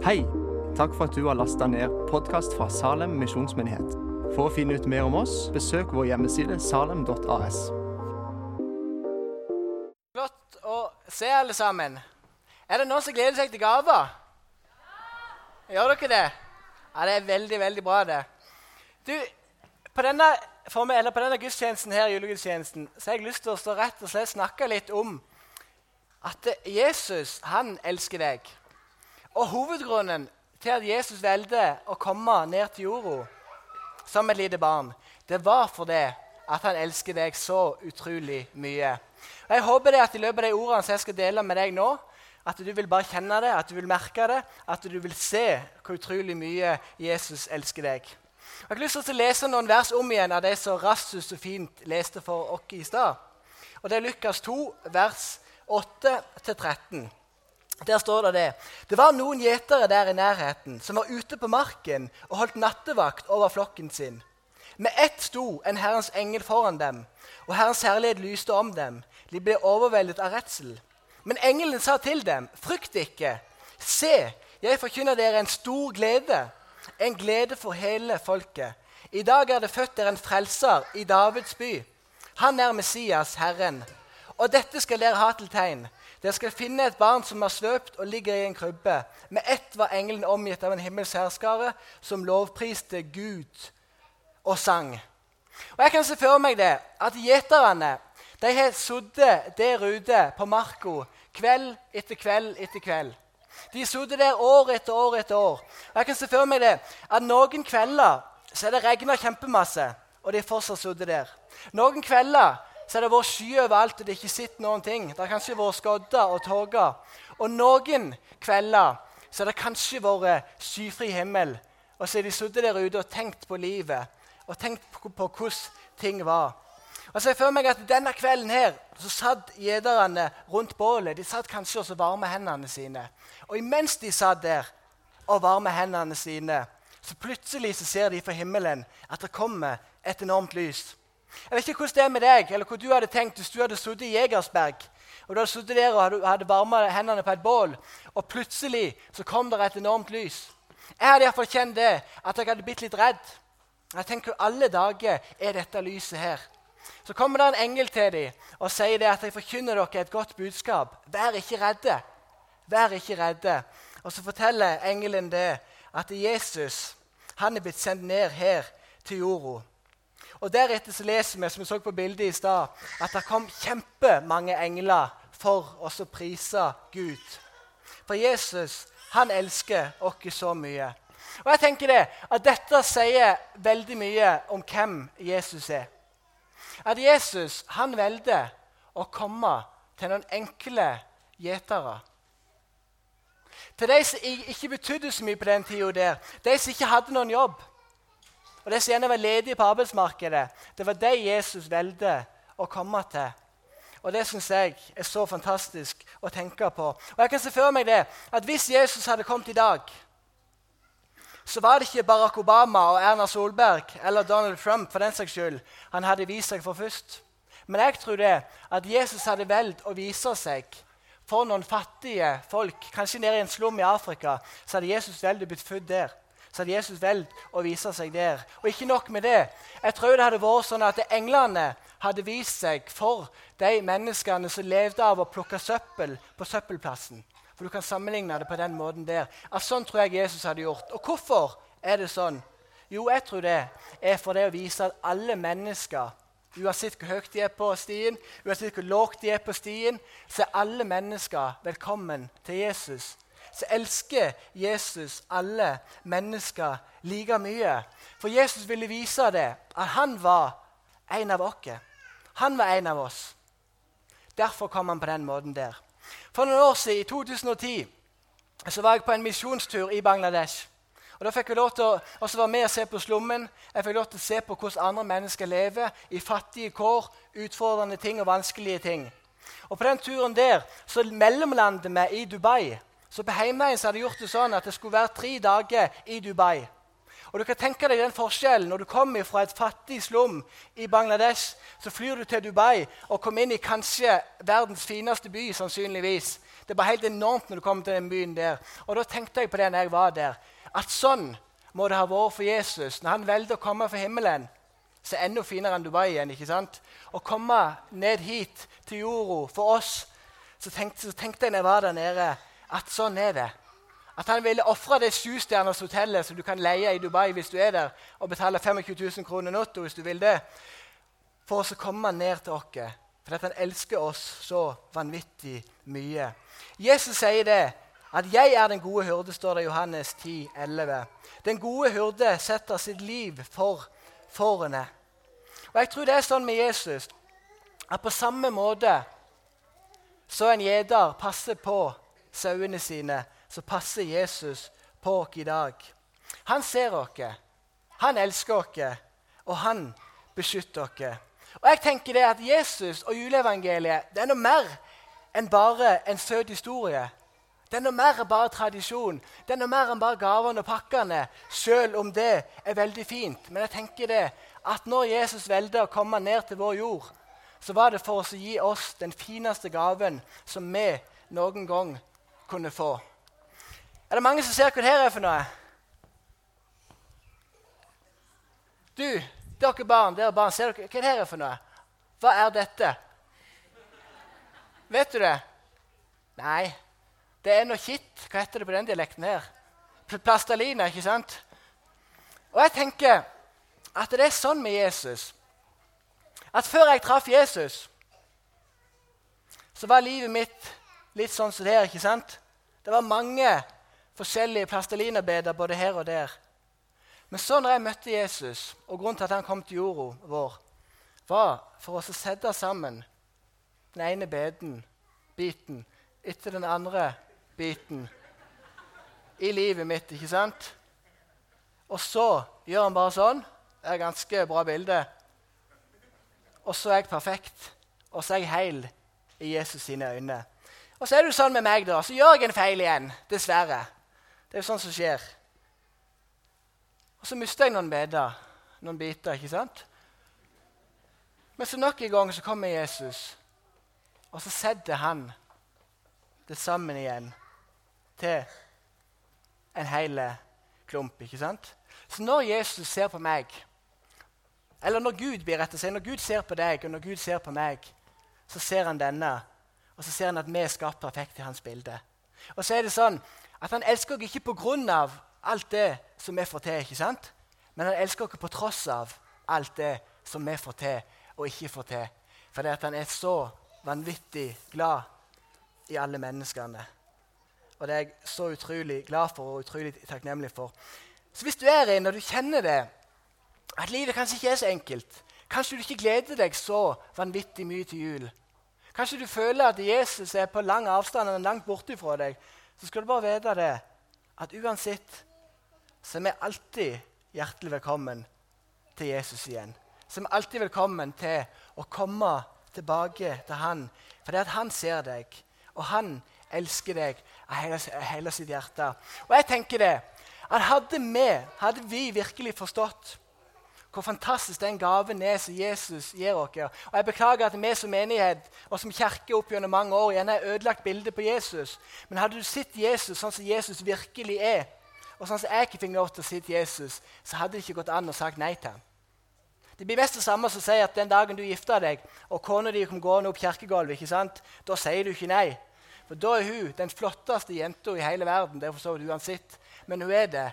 Hei! Takk for at du har lasta ned podkast fra Salem misjonsmyndighet. For å finne ut mer om oss, besøk vår hjemmeside salem.as. Flott å se, alle sammen. Er det noen som gleder seg til gaver? Gjør dere det? Ja, Det er veldig, veldig bra, det. Du, På denne, meg, på denne gudstjenesten her, julegudstjenesten så har jeg lyst til å rett og slett snakke litt om at Jesus han elsker deg. Og hovedgrunnen til at Jesus valgte å komme ned til jorda som et lite barn, det var fordi at han elsker deg så utrolig mye. Og Jeg håper det at i løpet av de ordene som jeg skal dele med deg nå, at du vil bare kjenne det, at du vil merke det, at du vil se hvor utrolig mye Jesus elsker deg. Jeg har lyst til å lese noen vers om igjen av det som Rassus så fint leste for oss i stad. Og Det er Lukas 2, vers 8-13. Der står det det. Det var noen gjetere der i nærheten som var ute på marken og holdt nattevakt over flokken sin. Med ett sto en Herrens engel foran dem, og Herrens herlighet lyste om dem. De ble overveldet av redsel. Men engelen sa til dem, frykt ikke. Se, jeg forkynner dere en stor glede, en glede for hele folket. I dag er det født dere en frelser i Davids by. Han er Messias, Herren. Og dette skal dere ha til tegn. Dere skal finne et barn som er svøpt og ligger i en krybbe. Med ett var engelen omgitt av en himmelsk herskare som lovpriste Gud og sang. Og Jeg kan se for meg det, at gjeterne de har sittet der ute på marka kveld etter kveld etter kveld. De satt der år etter år etter år. Og jeg kan se for meg det, at Noen kvelder så er det regna kjempemasse, og de fortsatt sittet der. Noen kvelder så er det vært sky overalt, og det er ikke sett noen ting. Det har kanskje vært skodder og tåke. Og noen kvelder så har det kanskje vært skyfri himmel. Og så har de sittet der ute og tenkt på livet og tenkt på, hvordan ting var. Og så jeg føler meg at Denne kvelden her, så satt gjederne rundt bålet. De satt kanskje og varme hendene sine. Og imens de satt der og varme hendene sine, så plutselig så ser de fra himmelen at det kommer et enormt lys. Jeg vet ikke hvordan det er med deg, eller hva du hadde tenkt hvis du hadde sittet i Jegersberg og du hadde sittet der og hadde, hadde varma hendene på et bål, og plutselig så kom det et enormt lys. Jeg hadde iallfall kjent det, at jeg hadde blitt litt redd. Jeg tenker, Alle dager er dette lyset her. Så kommer det en engel til dem og sier det at jeg forkynner dere et godt budskap. Vær ikke redde. Vær ikke redde. Og så forteller engelen det at Jesus han er blitt sendt ned her til jorda. Og Deretter så leser vi som vi så på bildet i sted, at det kom kjempemange engler for å prise Gud. For Jesus han elsker oss så mye. Og jeg tenker det, at Dette sier veldig mye om hvem Jesus er. At Jesus han velger å komme til noen enkle gjetere. Til de som ikke betydde så mye på den tida, de som ikke hadde noen jobb. Og De som gjerne var ledige på arbeidsmarkedet, det var de Jesus valgte å komme til. Og Det syns jeg er så fantastisk å tenke på. Og jeg kan se for meg det, at Hvis Jesus hadde kommet i dag, så var det ikke Barack Obama og Erna Solberg eller Donald Trump for den saks skyld han hadde vist seg for først. Men jeg tror det at Jesus hadde valgt å vise seg for noen fattige folk, kanskje nede i en slum i Afrika, så hadde Jesus valgt å født der så hadde Jesus valgt å vise seg der. Og ikke nok med det. Jeg tror det hadde vært sånn at englene hadde vist seg for de menneskene som levde av å plukke søppel på søppelplassen. For du kan sammenligne det på den måten der. Altså, Sånn tror jeg Jesus hadde gjort. Og hvorfor er det sånn? Jo, jeg tror det er for det å vise at alle mennesker Uansett hvor høyt de er på stien, uansett hvor lågt de er på stien, så er alle mennesker velkommen til Jesus så elsker Jesus alle mennesker like mye. For Jesus ville vise det, at han var en av oss. Han var en av oss. Derfor kom han på den måten der. For noen år siden, i 2010, så var jeg på en misjonstur i Bangladesh. Og Da fikk jeg lov til å være med og se på slummen. Jeg fikk lov til å se på hvordan andre mennesker lever i fattige kår, utfordrende ting og vanskelige ting. Og På den turen der så mellomlandet vi i Dubai. Så på hjemveien hadde de gjort det sånn at det skulle være tre dager i Dubai. Og du kan tenke deg den forskjellen Når du kommer fra et fattig slum i Bangladesh, så flyr du til Dubai og kommer inn i kanskje verdens fineste by. sannsynligvis. Det er bare helt enormt når du kommer til den byen der. Og da tenkte jeg på det når jeg var der, at sånn må det ha vært for Jesus. Når han valgte å komme fra himmelen, så er enda finere enn Dubai igjen. ikke sant? Å komme ned hit til jorda for oss, så tenkte, så tenkte jeg når jeg var der nede, at sånn er det. At han ville ofre det sjustjerners hotellet som du kan leie i Dubai hvis du er der, og betale 25 000 kroner netto hvis du vil det, for å komme ned til oss. For han elsker oss så vanvittig mye. Jesus sier det, at 'jeg er den gode hyrde', står det i Johannes 10, 11. Den gode hyrde setter sitt liv for fårene. Og Jeg tror det er sånn med Jesus at på samme måte så en gjeter passer på sauene sine, så passer Jesus på oss i dag. Han ser oss, han elsker oss, og han beskytter oss. Og jeg tenker det at Jesus og juleevangeliet det er noe mer enn bare en søt historie. Det er noe mer enn bare tradisjon. Det er noe mer enn bare gavene og pakkene, selv om det er veldig fint. Men jeg tenker det at når Jesus velger å komme ned til vår jord, så var det for oss å gi oss den fineste gaven som vi noen gang kunne få. Er det mange som ser hva her er for noe? Du, dere barn, dere barn, ser dere hva det her er for noe? Hva er dette? Vet du det? Nei. Det er noe kitt. Hva heter det på den dialekten her? Plastalina, ikke sant? Og jeg tenker at det er sånn med Jesus at før jeg traff Jesus, så var livet mitt litt sånn som det her. ikke sant? Det var mange forskjellige plastelinarbeider både her og der. Men så når jeg møtte Jesus, og grunnen til at han kom til jorda vår, var for oss å sette sammen den ene beden, biten etter den andre biten i livet mitt. ikke sant? Og så gjør han bare sånn. Det er et ganske bra bilde. Og så er jeg perfekt, og så er jeg heil i Jesus sine øyne. Og så er det sånn med meg, da. Så gjør jeg en feil igjen. Dessverre. Det er jo sånn som skjer. Og så mister jeg noen beder, noen biter. ikke sant? Men så nok en gang så kommer Jesus, og så setter han det sammen igjen til en hel klump. ikke sant? Så når Jesus ser på meg, eller når Gud blir rett å si, når Gud ser på deg, og når Gud ser på meg, så ser han denne, og så ser han at vi er skapt perfekt i hans bilde. Og så er det sånn at han elsker oss ikke pga. alt det som vi får til, ikke sant? men han elsker oss på tross av alt det som vi får til og ikke får til. Fordi at han er så vanvittig glad i alle menneskene. Og det er jeg så utrolig glad for og utrolig takknemlig for. Så hvis du er inne og du kjenner det, at livet kanskje ikke er så enkelt Kanskje du ikke gleder deg så vanvittig mye til jul. Kanskje du føler at Jesus er på lang avstand og langt borte fra deg. Så skal du bare vite det, at uansett så er vi alltid hjertelig velkommen til Jesus igjen. Så er vi alltid velkommen til å komme tilbake til han. For det at han ser deg, og han elsker deg av hele, hele, sitt hjerte. Og jeg tenker det, at hadde vi, hadde vi virkelig forstått hvor fantastisk den gaven er som Jesus gir oss. Og Jeg beklager at vi som menighet og som kirke opp gjennom mange år gjerne har ødelagt bildet på Jesus. Men hadde du sett Jesus sånn som Jesus virkelig er, og sånn som jeg ikke fikk lov til å se Jesus, så hadde det ikke gått an å sagt nei til ham. Det blir mest det samme som å si at den dagen du gifter deg, og kona di kommer gående opp kirkegulvet, ikke sant? da sier du ikke nei. For da er hun den flotteste jenta i hele verden. Det forstår du uansett. Men hun er det.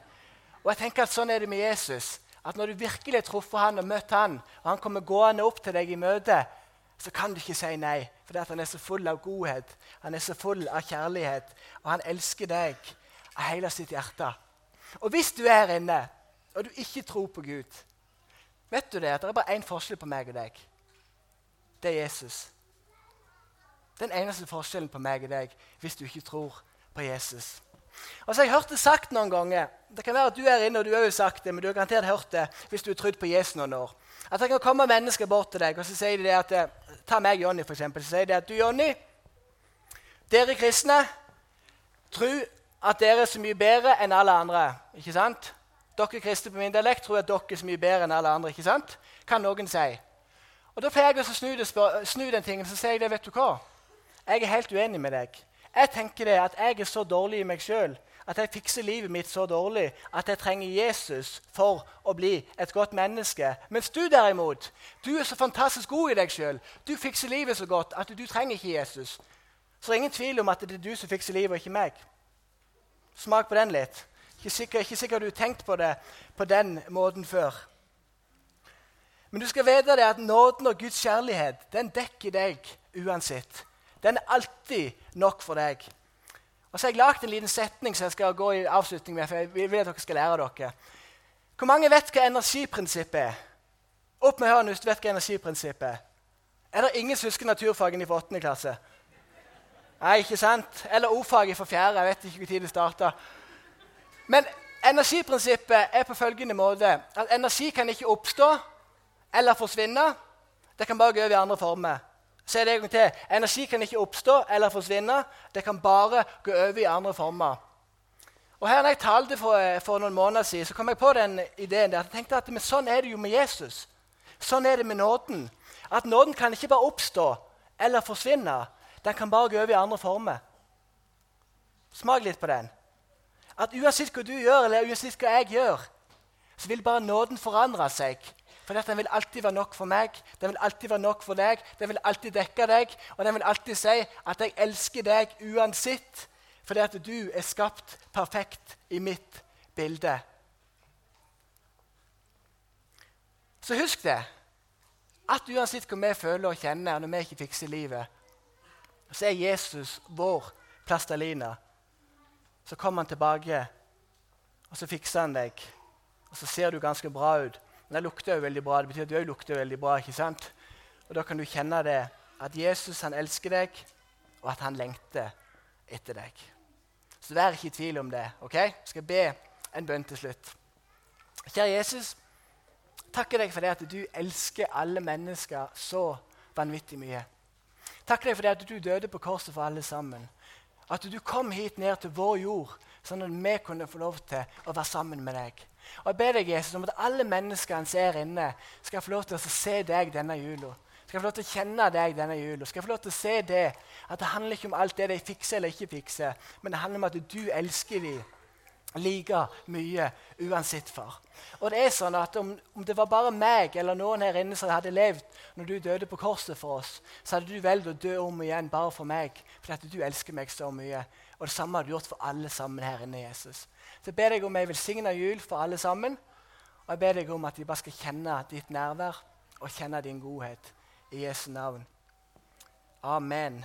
Og jeg tenker at sånn er det med Jesus. At når du virkelig har truffet han og møtt han, og han kommer gående opp til deg i møte, så kan du ikke si nei. For han er så full av godhet, han er så full av kjærlighet, og han elsker deg av hele sitt hjerte. Og hvis du er her inne, og du ikke tror på Gud, vet du det at det er bare én forskjell på meg og deg. Det er Jesus. Den eneste forskjellen på meg og deg hvis du ikke tror på Jesus. Og så har jeg hørt det sagt noen ganger. Det kan være at du er inne og du har sagt det, men du har garantert hørt det hvis du har trodd på Jesus noen år. At det kan komme mennesker bort til deg og så sier de det at eh, Ta meg, Jonny, eksempel. Så sier de at du, Jonny, dere kristne tror at dere er så mye bedre enn alle andre. ikke sant? Dere kristne på min dialekt tror at dere er så mye bedre enn alle andre. ikke sant? Kan noen si. Og Da pleier jeg å snu, snu den tingen så sier jeg det, vet du hva? Jeg er helt uenig med deg. Jeg tenker det at jeg er så dårlig i meg sjøl at jeg fikser livet mitt så dårlig at jeg trenger Jesus for å bli et godt menneske. Mens du derimot, du er så fantastisk god i deg sjøl. Du fikser livet så godt at du trenger ikke Jesus. Så det er ingen tvil om at det er du som fikser livet, og ikke meg. Smak på den litt. Ikke sikkert, ikke du har tenkt på det på den måten før. Men du skal vite at nåden og Guds kjærlighet den dekker deg uansett. Den er alltid nok for deg. Og så har jeg lagd en liten setning som jeg skal gå i avslutning med. for jeg vil at dere skal lære dere. Hvor mange vet hva energiprinsippet er? Opp med hånden hvis du vet hva energiprinsippet er. Er det ingen som husker naturfagene fra 8. klasse? Nei, ikke sant? Eller ordfaget fra 4. Jeg vet ikke tid det starta. Men energiprinsippet er på følgende måte at energi kan ikke oppstå eller forsvinne. Det kan bare gå over i andre former. Se det en gang til. Energi kan ikke oppstå eller forsvinne. Det kan bare gå over i andre former. Og her når jeg talte for, eh, for, noen måneder siden, så kom jeg på den ideen der. Jeg tenkte at men Sånn er det jo med Jesus. Sånn er det med nåden. At nåden kan ikke bare oppstå eller forsvinne. Den kan bare gå over i andre former. Smak litt på den. At uansett hva du gjør, eller uansett hva jeg gjør, så vil bare nåden forandre seg for den vil alltid være nok for meg, den vil alltid være nok for deg, den vil alltid dekke deg, og den vil alltid si at 'jeg elsker deg uansett', fordi at du er skapt perfekt i mitt bilde. Så husk det, at uansett hva vi føler og kjenner når vi ikke fikser livet, så er Jesus vår plastelina. Så kommer han tilbake, og så fikser han deg. Og så ser du ganske bra ut. Men det lukter jo veldig bra. Det betyr at du òg lukter veldig bra. ikke sant? Og Da kan du kjenne det, at Jesus han elsker deg, og at han lengter etter deg. Så vær ikke i tvil om det. ok? Jeg skal be en bønn til slutt. Kjære Jesus, takker deg for det at du elsker alle mennesker så vanvittig mye. Takker deg for det at du døde på korset for alle sammen. At du kom hit ned til vår jord, sånn at vi kunne få lov til å være sammen med deg. Og Jeg ber deg Jesus, om at alle menneskene som er inne, skal få lov til å se deg denne jula. Skal få lov til å kjenne deg denne jula. Skal få lov til å se det, at det handler ikke om alt det de fikser eller ikke fikser, men det handler om at du elsker dem like mye uansett, far. Og det er sånn at om, om, det var bare meg eller noen her inne som hadde levd når du døde på korset for oss, så hadde du valgt å dø om igjen bare for meg, fordi du elsker meg så mye. Og det samme har du gjort for alle sammen her inne, Jesus. Så jeg ber deg om ei velsigna jul for alle sammen. Og jeg ber deg om at de bare skal kjenne ditt nærvær og kjenne din godhet. I Jesu navn. Amen.